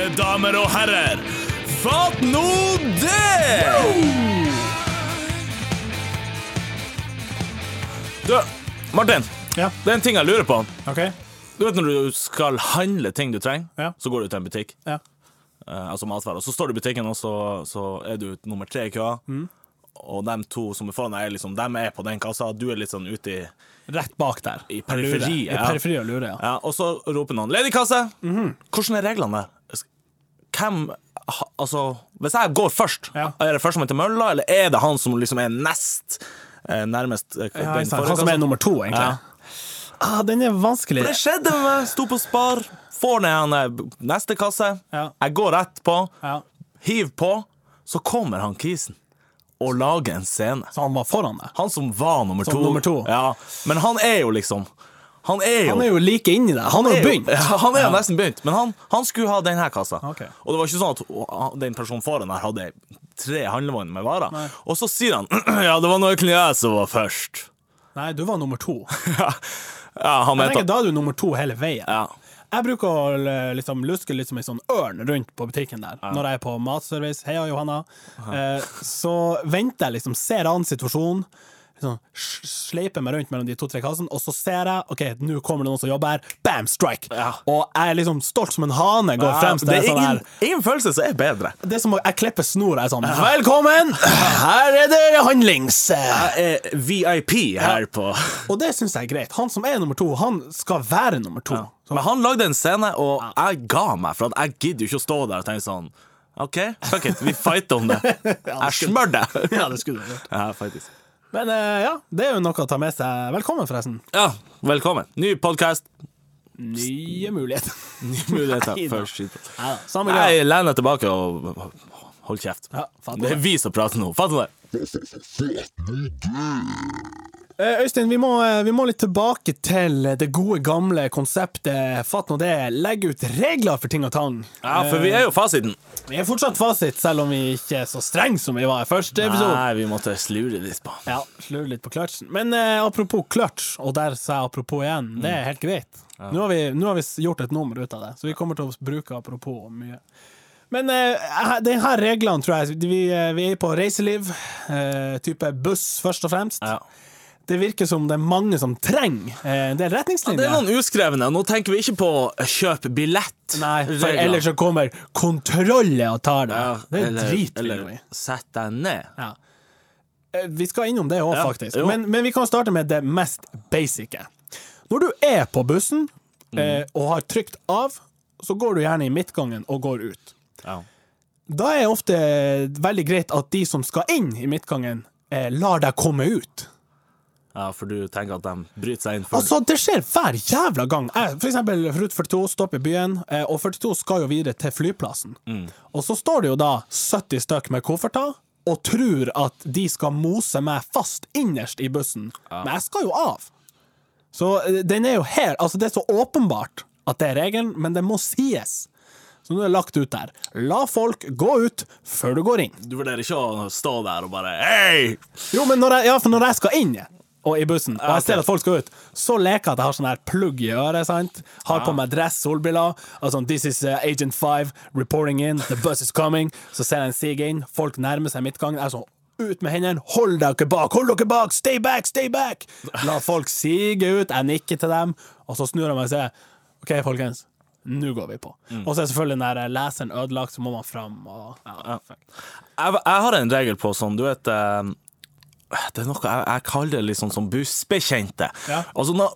Mine damer og herrer, fatt nå det! Du, Martin. Ja. Det er en ting jeg lurer på. OK? Du vet når du skal handle ting du trenger, Ja. så går du til en butikk. Ja. eh, altså matvarer. Så står du i butikken, og så, så er du nummer tre i køa. Mm. Og de to som er foran deg, er liksom, de er på den kassa. Du er litt sånn ute i Rett bak der. I periferi, lurer. periferiet, I ja. periferi og lurer, ja. Ja, og så roper noen 'ledig kasse'. Mhm. Hvordan er reglene der? Hvem Altså, hvis jeg går først, Ja. er det førstemann til mølla, eller er det han som liksom er nest eh, nærmest eh, ja Han som er nummer to, egentlig. Ja. Ah, den er vanskelig. Det skjedde med meg. Sto på Spar, får ned han neste kasse. Ja. Jeg går rett på, hiv på, så kommer han kisen og lager en scene. Så han var foran deg. Han som var nummer Som to. nummer to. Ja, men han er jo liksom Han er jo Han er jo like inni deg. Han har jo begynt. Ja, han er jo nesten begynt, men han, han skulle ha denne kassa. Okay. Og det var ikke sånn at han- den personen foran her hadde tre handlevogner med varer. Og så sier han ja, det var noe jeg som var først. Nei, du var nummer to. Ja, han Jeg mente tenker, Da er du nummer to hele veien. ja. Jeg bruker å liksom, luske litt som en sånn ørn rundt på butikken der. Når jeg er på matservice, heia Johanna, eh, så venter jeg liksom, ser an situasjonen. Liksom, sleiper meg rundt mellom de to-tre kassene, og så ser jeg OK, nå kommer det noen som jobber her. Bam! Strike! Ja. Og jeg er liksom stolt som en hane går Ja, fremst. det er sånn ingen, her. ingen følelse som er bedre. Det er som å jeg klipper snor. Jeg er sånn Velkommen! Her er det handlings... Jeg er VIP her på Og det syns jeg er greit. Han som er nummer to, han skal være nummer to. Men han lagde en scene, og jeg ga meg, for jeg gidder jo ikke å stå der og tenke sånn OK, fuck it, vi fighter om det. Jeg smør det. Ja, det skulle du gjort. Ja, faktisk. Men eh, ja, det er jo noe å ta med seg. Velkommen, forresten. Ja, velkommen. Ny podkast. Nye muligheter. Nye muligheter da, samme greia. Jeg lener tilbake og hold kjeft. Ja, Det er vi som prater nå. Fatt du det? Eh, Øystein, vi må, eh, vi må litt tilbake til det gode, gamle konseptet. Fatt nå det. Legg ut regler for ting og tang. Ja, for vi er jo fasiten. Vi er fortsatt fasit, selv om vi ikke er så strenge som vi var i første episode. Nei, vi måtte slure litt på. Ja, slure litt på kløtsjen. Men eh, apropos kløtsj, og der sa jeg apropos igjen, det er helt greit. Nå, har vi, nå har vi gjort et nummer ut av det, så vi kommer til å bruke apropos mye. Men uh, denne reglene, tror jeg Vi, eh, vi er på reiseliv, eh, type buss først og fremst. Ja. Det virker som det er mange som trenger eh, en del retningslinjer. Det er noen uskrevne. Nå tenker vi ikke på kjøp billett. Nei, for ellers så kommer kontrollet og tar det. ja, det er drit. eller sett deg ned. Ja. Eh, Vi skal innom det òg, Ja, faktisk. Men, men vi kan starte med det mest basice. Når du er på bussen Mm. eh, og har trykt av, så går du gjerne i midtgangen og går ut. Ja. Da er det ofte veldig greit at de som skal inn i midtgangen, eh, lar deg komme ut. Ja, for du tenker at de bryter seg inn for Altså, det skjer hver jævla gang. Jeg, for eksempel Rute 42 stopper i byen, eh, og 42 skal jo videre til flyplassen. Mm. Og så står det jo da 70 stykk med kofferter og tror at de skal mose meg fast innerst i bussen. Men jeg skal jo av. Så eh, den er jo her. Altså, det er så åpenbart at det er regelen, men det må sies. Så nå er det lagt ut der. La folk gå ut før du går inn. Du vurderer ikke å stå der og bare Hei! Jo, men når jeg, ja, for når jeg skal inn og i bussen, og jeg ser at folk skal ut, så leker jeg at jeg har sånn her plugg i øret. sant? Har på meg dress, solbriller. Og sånn, This is uh, Agent 5 reporting in. The bus is coming. Så ser jeg en sige inn. Folk nærmer seg midtgangen. Jeg er sånn ut med hendene. Hold dere bak! Hold dere bak! Stay back! Stay back! La folk sige ut. Jeg nikker til dem, og så snur jeg meg og sier OK, folkens. Nå går vi på. Og så er selvfølgelig når der leseren ødelagt, så må man fram. Og, ja. Jeg, jeg har en regel på sånn, du vet eh, Det er noe jeg, jeg kaller det sånn som bussbekjente. Ja. Altså, nå,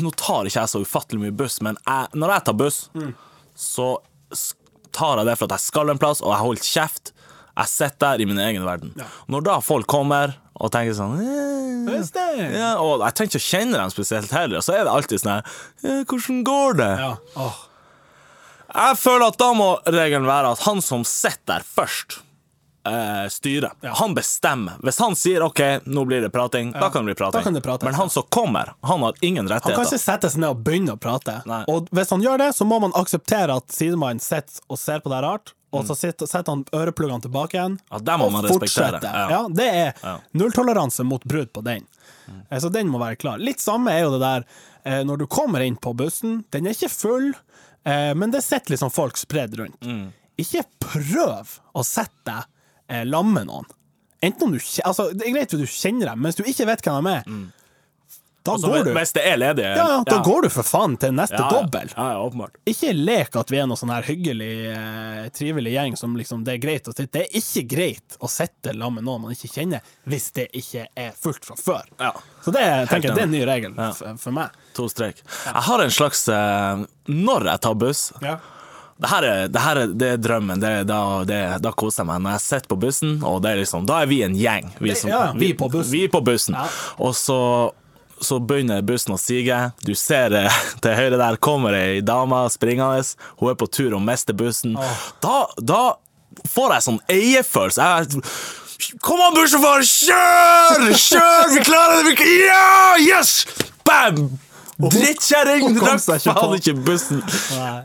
nå tar ikke jeg så ufattelig mye buss, men jeg, når jeg tar buss, så tar jeg det for at jeg skal en plass, og jeg holder kjeft. Jeg sitter der i min egen verden. Når da folk kommer og tenker sånn eh, ja, Og jeg trenger ikke å kjenne dem spesielt heller, så er det alltid sånn her eh, Hvordan går det? Ja. Oh. Jeg føler at da må regelen være at han som sitter der først, eh, styrer. Han bestemmer. Hvis han sier OK, nå blir det prating, da kan det bli prating. Det prates, Men han som kommer, han har ingen rettigheter. Han kan ikke sette seg ned og begynne å prate. Nei. Og hvis han gjør det, så må man akseptere at sidemannen sitter og ser på det rart, og så setter han ørepluggene tilbake igjen. Ja, det må og man fortsetter. Ja. Ja, det er nulltoleranse mot brudd på den. Mm. Så den må være klar. Litt samme er jo det der eh, når du kommer inn på bussen. Den er ikke full. Eh, men det sitter liksom folk spredd rundt. Mm. Ikke prøv å sette deg eh, lam med noen. Enten om du altså, Det er greit at du kjenner dem, men hvis du ikke vet hvem de er, da Så går du. Mm. Hvis det er ledige Ja, ja, da går du for faen til neste ja, ja. dobbel. Ja, ja. Ikke lek at vi er noen sånn her hyggelig, eh, trivelig gjeng som liksom det er greit å sitte. Det er ikke greit å sitte sammen med noen man ikke kjenner, hvis det ikke er fullt fra før. Ja. Så det tenker jeg det er en ny regel Ja. for, for meg. To strek. Jeg har en slags eh, Når jeg tar buss Ja. Det her, er, det her er, det er drømmen. Det, da, det, da koser jeg meg. Når jeg sitter på bussen, og det er liksom, da er vi en gjeng. Vi, som, ja, vi på bussen. Vi på bussen. Ja. Og så, så begynner bussen å sige. Du ser eh, til høyre der kommer ei dame springende. Hun er på tur å miste bussen. Da, da får jeg sånn eierfølelse. Jeg, Kom an, bussjåfør! Kjør! Kjør! Vi klarer det! Vi, ja! Yes! Bam! Drittkjerring! Rakk faen ikke bussen. Nei.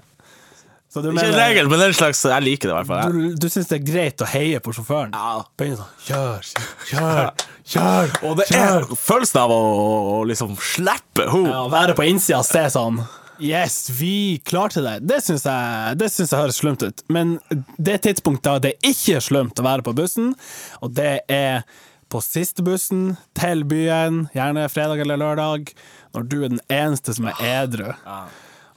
Så du Ikke en regel, men er en slags Jeg liker det i hvert fall. du, du syns det er greit å heie på sjåføren? Ja. Begynne sånn Kjør, kjør, kjør! Og det er følelsen av å, å liksom slippe henne. Ja, være på innsida og se sånn Yes, vi klarte det. Det syns jeg, det synes jeg høres slumt ut. Men det tidspunktet da det ikke er slumt å være på bussen, og det er på siste bussen til byen, gjerne fredag eller lørdag, når du er den eneste som er edru.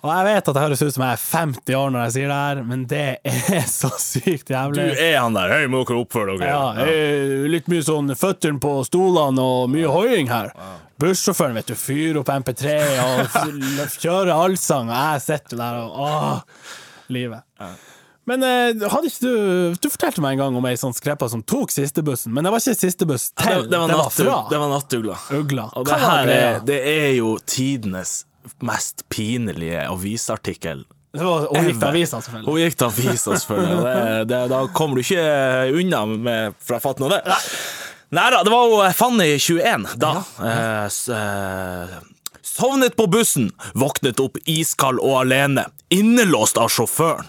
Og jeg vet at det høres ut som jeg er 50 år når jeg sier det her, men det er så sykt jævlig. Du er han der. Hei, må dere oppføre dere. Ja, litt mye sånn føttene på stolene og mye hoiing her. Bussjåføren vet du, fyrer opp MP3 og kjører allsang, og jeg sitter der og åh, livet. Men eh, hadde ikke du Du fortalte meg en gang om ei sånn skrepa som tok sistebussen, men det var ikke sistebuss til, det, var det var det var nattugla. Ugla. Og det her er, det er jo tidenes mest pinlige avisartikkel. Hun gikk til avisa, selvfølgelig. Hun gikk til avisa, selvfølgelig. Det, det, da kommer du ikke unna med fra fatten av det. Nei da, det var jo Fanny 21 da. Ja. eh, sovnet på bussen, våknet opp iskald og alene, innelåst av sjåføren.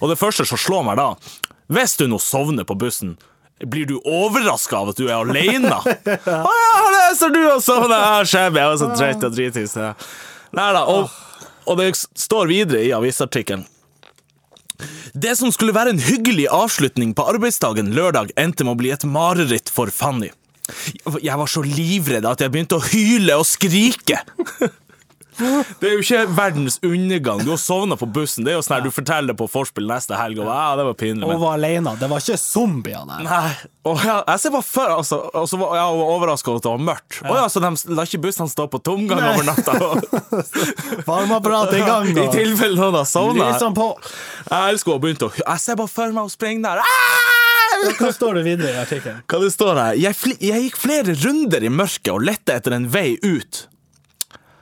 Og det første som slår meg da, hvis du nå sovner på bussen, blir du overraska av at du er alene? Å ja, det ser du og sovner! Jeg var så trøtt og dritings. Nei da, og, og det står videre i avisartikkelen. Det som skulle være en hyggelig avslutning på arbeidsdagen lørdag, endte med å bli et mareritt for Fanny. Jeg var så livredd at jeg begynte å hyle og skrike. Det er jo ikke verdens undergang. Du har sovna på bussen. Det er jo sånn her Du forteller på vorspiel neste helg, og ja, det var pinlig. Men. var aleine. Det var ikke zombier der. Nei, og ja, jeg ser bare før altså, Og så var jeg overraska over at det var mørkt. Å ja, så de la ikke bussene stå på tomgang over natta? Varmeapparatet i gang. I Og tilfelle noen har sovna. Jeg elsker å begynne å Jeg ser bare for meg å springe der. Ah! Hva står det videre i artikkelen? Hva det står her? Jeg, jeg gikk flere runder i mørket og lette etter en vei ut.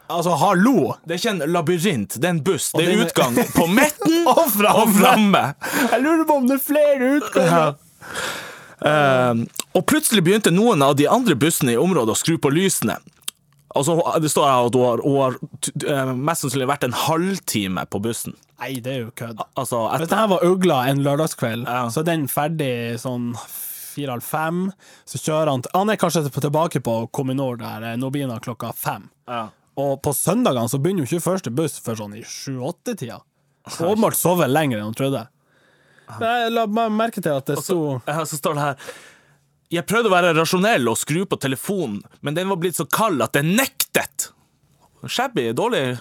Altså, hallo! Det er ikke en labyrint, det er en buss. Det er utgang på midten Og framme. Jeg lurer på om det er flere utganger. Uh, og plutselig begynte noen av de andre bussene i området å skru på lysene. Altså, det står her at hun har, hun har eh, mest sannsynlig vært en halvtime på bussen. Nei, det er jo kødd. Altså, et, det her var Ugla en lørdagskveld, Ja. så er den ferdig sånn fire-halv fem. Så kjører han Han er kanskje tilbake på Kominor der Nobina blir han klokka fem. Ja. Og på søndagene så begynner jo ikke første buss før sånn i sju-åtte-tida. Åpenbart sover lenger enn hun trodde. Jeg la meg merke til at det sto Ja, så står det her Jeg prøvde å være rasjonell og skru på telefonen, men den var blitt så kald at den nektet. Shabby, dårlig,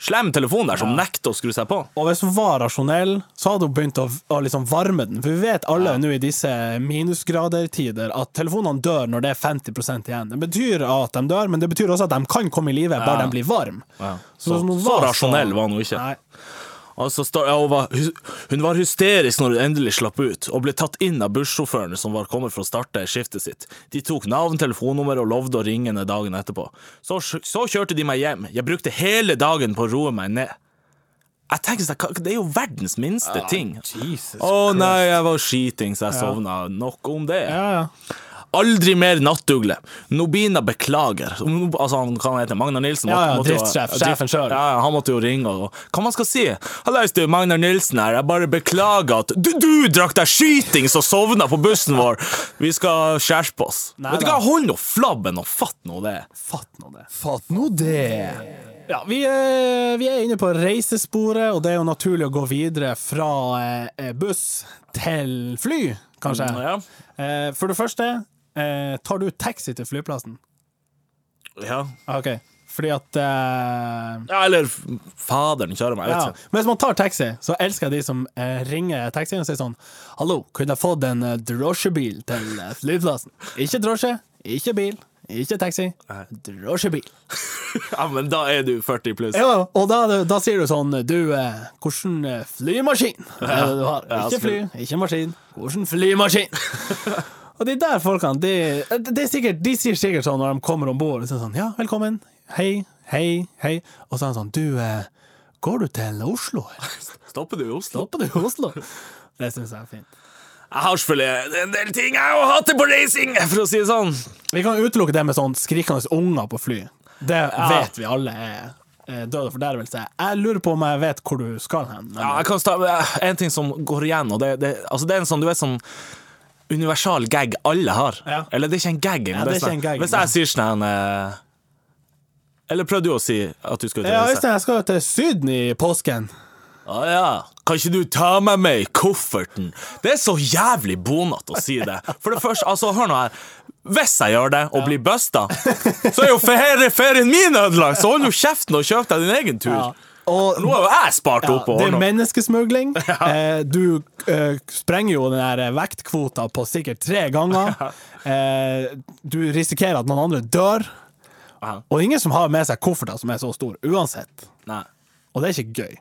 slem telefon der som nekter å skru seg på. Og hvis hun var rasjonell, så hadde hun begynt å, å liksom varme den. For vi vet alle nå i disse minusgradertider at telefonene dør når det er 50% igjen. Det betyr at de dør, men det betyr også at de kan komme i live bare de blir varme. Så, så, så, så rasjonell var hun ikke. Nei. Og så ja, hun, var, hun var hysterisk når hun endelig slapp ut, og ble tatt inn av bussjåførene som var kommet for å starte skiftet sitt. De tok navn, telefonnummer og lovde å ringe henne dagen etterpå. Så, så kjørte de meg hjem. Jeg brukte hele dagen på å roe meg ned. Jeg tenker sånn, Det er jo verdens minste ting. Å Å nei, jeg var skiting, så jeg sovna. Nok om det. Ja, ja. Aldri mer nattugle. Nobina beklager. Altså, han kan heter Magnar Nilsen. Ja, ja, driftssjef, sjefen selv. Ja, han måtte jo ringe og Hva man skal si? Hallais, du, Magnar Nilsen her. Jeg bare beklager at du, du drakk deg skytings og sovna på bussen vår. Vi skal skjerpe oss. Nei Vet du hva, hold nå flabben og fatt nå det. Fatt nå det. Fatt nå det. Ja, vi er, vi er inne på reisesporet, og det er jo naturlig å gå videre fra eh, buss til fly, kanskje. Mm, Ja. Eh, for det første, eh, tar du taxi til flyplassen? ja. OK. Fordi at eh, Ja, eller faderen kjører meg. Ja. Men hvis man tar taxi, så elsker jeg de som eh, ringer taxien og sier sånn Hallo, kunne jeg fått en eh, drosjebil til eh, flyplassen? Ikke drosje, ikke bil, ikke taxi. Drosjebil. Ja, men da er du 40 pluss. Ja, og da, da sier du sånn Du, eh, hvordan eh, flymaskin er det du har? Ikke fly, ikke maskin. Hvordan flymaskin? og de der folkene, de, det er sikkert, de sier sikkert sånn når de kommer om bord sånn, Ja, velkommen. Hei, hei, hei. Og så er han sånn Du, eh, går du til Oslo? Stopper du i Oslo? Stopper du i Oslo? Det syns jeg er fint. Jeg har selvfølgelig en del ting jeg har hatt på racing, for å si det sånn. Vi kan utelukke det med sånn skrikende unger på fly. Det vet vi alle er død og fordervelse. Jeg lurer på om jeg vet hvor du skal hen. Ja, jeg kan starte en ting som går igjen, og det, det, altså det er en sånn, du vet, sånn universal gag alle har. Ja. Eller det er ikke en gag. Ja, det er ikke en gag, Hvis jeg sier sånn eh, Eller prøvde du å si at du skulle til Ja. Jeg skal til Syden i påsken. Å ja. Kan ikke du ta med meg i kofferten? Det er så jævlig bonete å si det. For det første, altså, hør nå her. Hvis jeg gjør det, og blir busta, så er jo ferien min ødelagt! Så hold jo kjeften og kjøp deg din egen tur. Og Nå har jo jeg spart ja, opp og det er menneskesmugling. Eh, du eh, sprenger jo den der vektkvota på sikkert tre ganger. Eh, du risikerer at noen andre dør. Aha. Og ingen som har med seg kofferter som er så store, uansett. Nei. Og det er ikke gøy.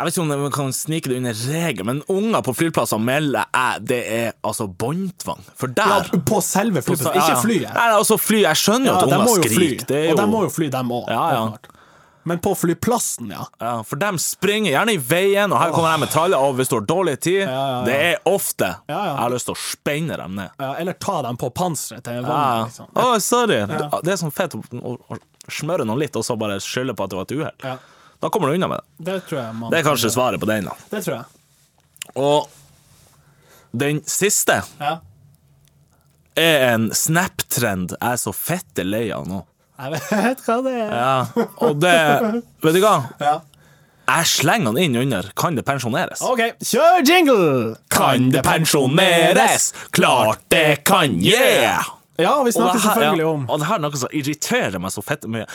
Jeg vet ikke om man kan snike det under regel, men unger på flyplasser melder jeg det er altså båndtvang. For Ja, på selve flyplassen, ikke flyet. Nei, altså fly, Jeg skjønner jo Ja, at unger skriker. Er og de må jo fly, dem òg. Ja, ja. Men på flyplassen, ja. ja, for de springer gjerne i veien, og her kommer de med traller, og hvis du har dårlig tid ja, ja. Det er ofte jeg har lyst til å spenne dem ned. ja. Eller ta dem på panseret til Ja. vogna. Liksom. Oh, sorry. Det er sånn fett å, smøre noen litt, og så bare skylde på at det var et uhell. Ja. Da kommer du unna med det. Det tror jeg man Det er kanskje svaret på den. da Det tror jeg. Og den siste Ja. er en Snap-trend jeg er så fette lei av nå. Jeg vet hva det er. Ja, og det Vet du hva? Ja. Jeg slenger den inn under Kan det pensjoneres? OK, kjør jingle! Kan det pensjoneres? Klart det kan, yeah! Ja, vi snakker her- selvfølgelig ja, om Og det her er noe som irriterer meg så fett mye.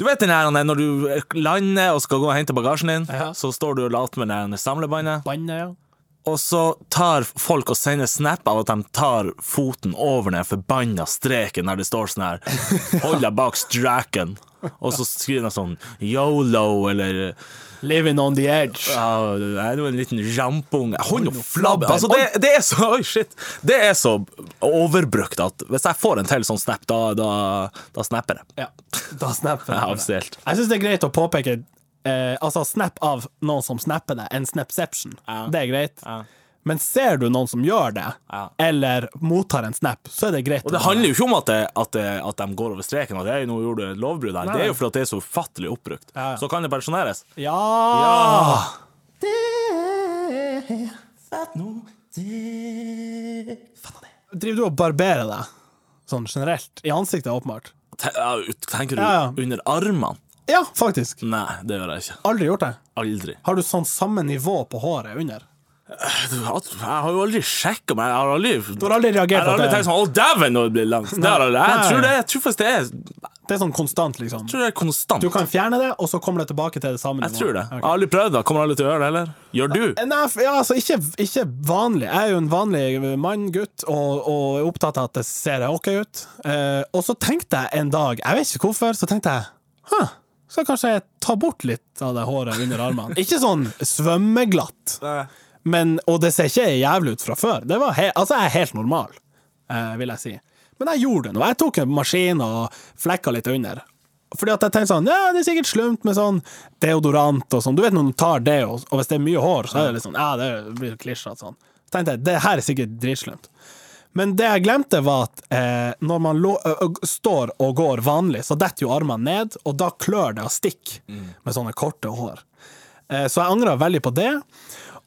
Du vet den her når du lander og skal gå og hente bagasjen din, Ja. så står du og later med det samlebåndet, bandet, ja. Og så tar folk og sender snap av at de tar foten over den forbanna streken der det står sånn her Hold deg bak straken. Og så skriver de sånn yolo eller Living on the edge. ja, det er jo en liten rampunge. Hold nå flabben! Altså, det, det er så Oi, shit! Det er så overbrukt at hvis jeg får en til sånn snap, da, da, da snapper jeg. Ja, da snapper Ja, jeg. offisielt. Jeg syns det er greit å påpeke eh, Altså snap av noen som snapper det, en snapception. Ja. Det er greit. Ja. Men ser du noen som gjør det, Ja. eller mottar en snap, så er det greit. Og det handler jo ikke om at, det, at, det, at de går over streken, at «Hei, nå gjorde du et lovbrudd her. Det er jo fordi at det er så ufattelig oppbrukt. Ja, ja. Så kan det pensjoneres. Ja! Driver du og barberer deg sånn generelt? I ansiktet, åpenbart? Ja, Tenker du Ja, ja. under armene? Ja, faktisk. Nei, det gjør jeg ikke. Aldri gjort det. Aldri. Har du sånn samme nivå på håret under? Jeg har jo aldri sjekka meg. Jeg har aldri Du har aldri reagert på det? Jeg har aldri tenkt sånn Å, dæven, nå blir det langt. Har jeg. Jeg tror det Jeg tror faktisk det er det er sånn konstant, liksom? tror det er konstant. Du kan fjerne det, og så kommer det tilbake til det samme Jeg tror det. Okay. Jeg har aldri prøvd det. Kommer aldri til å gjøre det heller. Gjør du? Nei, ja, altså ikke, ikke vanlig. Jeg er jo en vanlig mann, gutt, og, og er opptatt av at det ser ok ut. Uh, og så tenkte jeg en dag, jeg vet ikke hvorfor, så tenkte jeg Hæ, skal kanskje jeg ta bort litt av det håret under armene? ikke sånn svømmeglatt, men, og det ser ikke jævlig ut fra før. Det var he altså, jeg er helt normal, eh, vil jeg si. Men jeg gjorde det nå. Jeg tok en maskin og flekka litt under. Fordi at jeg tenkte sånn, ja, det er sikkert slumt med sånn deodorant og sånn. Du vet når du tar det, og, hvis det er mye hår, så er det litt sånn, ja, det blir klisjete sånn. Så tenkte jeg, det her er sikkert dritslumt. Men det jeg glemte var at eh, når man lå, ø, ø, står og går vanlig, så detter jo armene ned, og da klør det av stikk med sånne korte hår. Eh, så jeg angra veldig på det.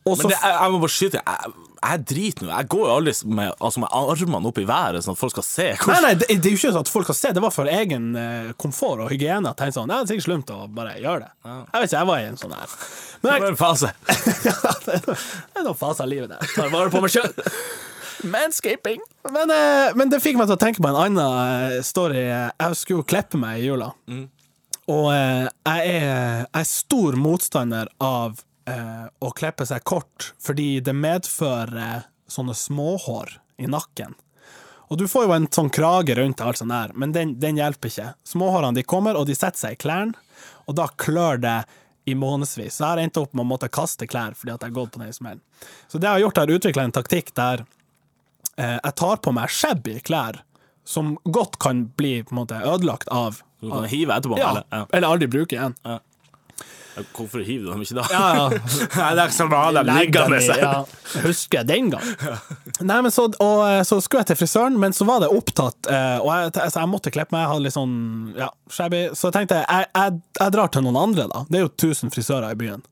Og så Men det, jeg, jeg må bare skyte Jeg, jeg driter nå. Jeg går jo aldri med, altså med armene opp i været, sånn at folk skal se. Nei, Hvordan, nei, det, det er jo ikke sånn at folk skal se, det var for egen eh, komfort og hygiene. At jeg sånn, ja, det er sikkert slumt å bare gjøre det. Jeg vet ikke, jeg var i en sånn her. Men det jeg, var en fase. ja, det det er noen faser av livet der. Tar vare på meg sjøl. Manscaping. Men, eh, men det fikk meg til å tenke på en annen eh, story. Jeg skulle jo klippe meg i jula. Og eh, jeg, er, jeg er stor motstander av eh, å klippe seg kort, fordi det medfører sånne småhår i nakken. Og du får jo en sånn krage rundt alt sånt der, men den, den hjelper ikke. Småhårene de kommer, og de setter seg i klærne, og da klør det i månedsvis. Så jeg har endt opp med å måtte kaste klær fordi at jeg har gått på den smellen. Så det jeg har gjort, er å utvikle en taktikk der jeg tar på meg shabby klær som godt kan bli på en måte ødelagt av Du kan hive etterpå. ja, Eller, ja. eller aldri bruke igjen. Hvorfor hiver du dem ikke da? Ja, ja. Nei, det er som å ha dem liggende. ja. Husker jeg den gang. Nei, men så, og, eh, så skulle jeg til frisøren, men så var det opptatt, eh, og jeg, altså, jeg måtte klippe meg. Jeg hadde litt sånn ja, shabby. Så jeg tenkte jeg, jeg, jeg drar til noen andre, da. Det er jo 1000 frisører i byen.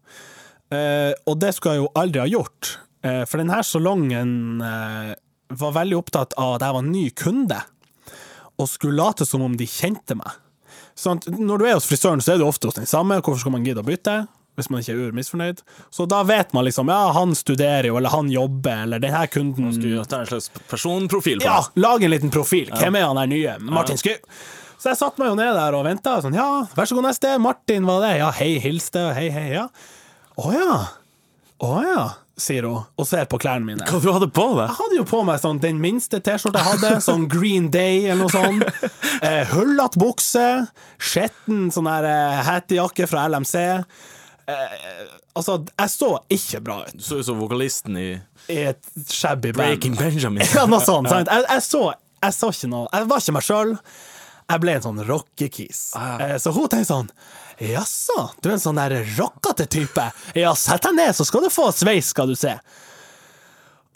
Eh, og det skulle jeg jo aldri ha gjort, eh, for denne salongen eh, var veldig opptatt av at jeg var ny kunde, og skulle late som om de kjente meg. Sånn, når du er hos frisøren, så er du ofte hos den samme. Hvorfor skal man gidde å bytte? Hvis man ikke er urmisfornøyd. Så da vet man liksom ja, han studerer jo, eller han jobber, eller den her kunden Skulle gjøre en slags personprofil på Ja, lag en liten profil. Hvem er han der nye? Martin Sky. Så jeg satte meg jo ned der og venta. Sånn, ja, vær så god, neste. Martin, var det? Ja, hei, hilste. Hei, hei, ja. Å ja. Å ja, sier hun, og ser på klærne mine. Hva du hadde på deg? Jeg hadde jo på meg sånn den minste T-skjorta jeg hadde, sånn Green Day eller noe sånt. Eh, Hullete bukse, skjetten sånn her eh, hettejakke fra LMC. Eh, altså, jeg så ikke bra ut Du så ut som vokalisten i i et shabby band. Breaking Benjamin. Ja, noe sånt. sant? Jeg, jeg, så, jeg så ikke noe Jeg var ikke meg sjøl. Jeg ble en sånn rockekis. Eh, Så hun tenkte sånn Jaså, du er en sånn der rockete type? Ja, sett deg ned, så skal du få sveis, skal du se.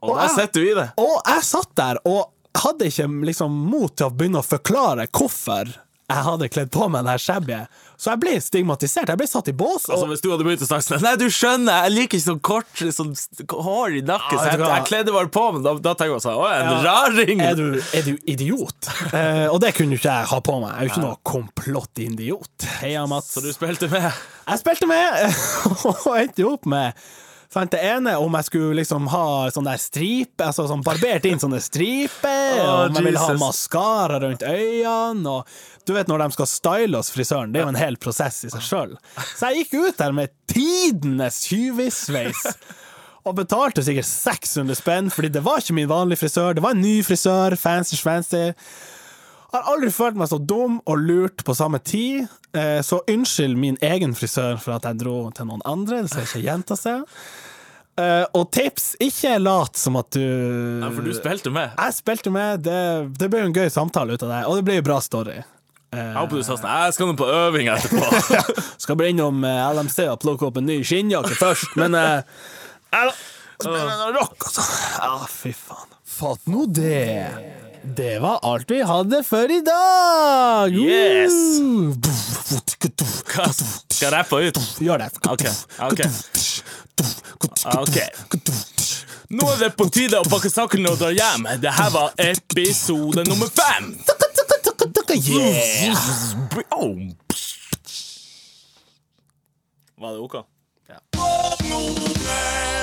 Og der sitter du i det. Og jeg satt der og hadde ikke liksom mot til å begynne å forklare hvorfor jeg hadde kledd på meg det shabby. Så jeg ble stigmatisert. Jeg ble satt i bås. Altså Hvis du hadde begynt å snakke sånn Nei, du skjønner, jeg liker ikke sånn kort sånn hår i nakken, så jeg, jeg kledde bare på, meg. da, da tenker jeg sånn Å, en Ja. raring! er, du, er du idiot? uh, og det kunne jo ikke jeg ha på meg. Jeg er jo ikke noe komplott-idiot. Heia, Mats. Så du spilte med? Jeg spilte med, og endte jo opp med sant, det ene om jeg skulle liksom ha sånne der stripe, altså sånn barbert inn sånne striper, oh, om jeg ville ha maskara rundt øynene, og du vet når de skal style oss, frisøren, det er jo en hel prosess i seg sjøl. Så jeg gikk ut der med tidenes tjuvissveis. Og betalte sikkert 600 spenn, fordi det var ikke min vanlige frisør. Det var en ny frisør, fancy schmancy. Har aldri følt meg så dum og lurt på samme tid. Eh, Så unnskyld min egen frisør for at jeg dro til noen andre. Det skal ikke gjenta seg. Eh, Og tips, ikke lat som at du Nei, for du spilte med. Jeg spilte med. Det, det ble jo en gøy samtale ut av det, og det ble jo bra story. Jeg håper du sa sånn Jeg skal nå på øving etterpå. Skal bare innom uh, LMC og plukke opp en ny skinnjakke først, men uh, noe rock, altså. Ja, fy faen. Fatt nå det. Det var alt vi hadde for i dag. Yes. Uh. Skal jeg rappe ut? Gjør det. Ok, ok. Ok. Nå er det på tide å pakke sakene og dra hjem. Det her var episode nummer fem. Yeah. Oh. Var det OK? Ja. er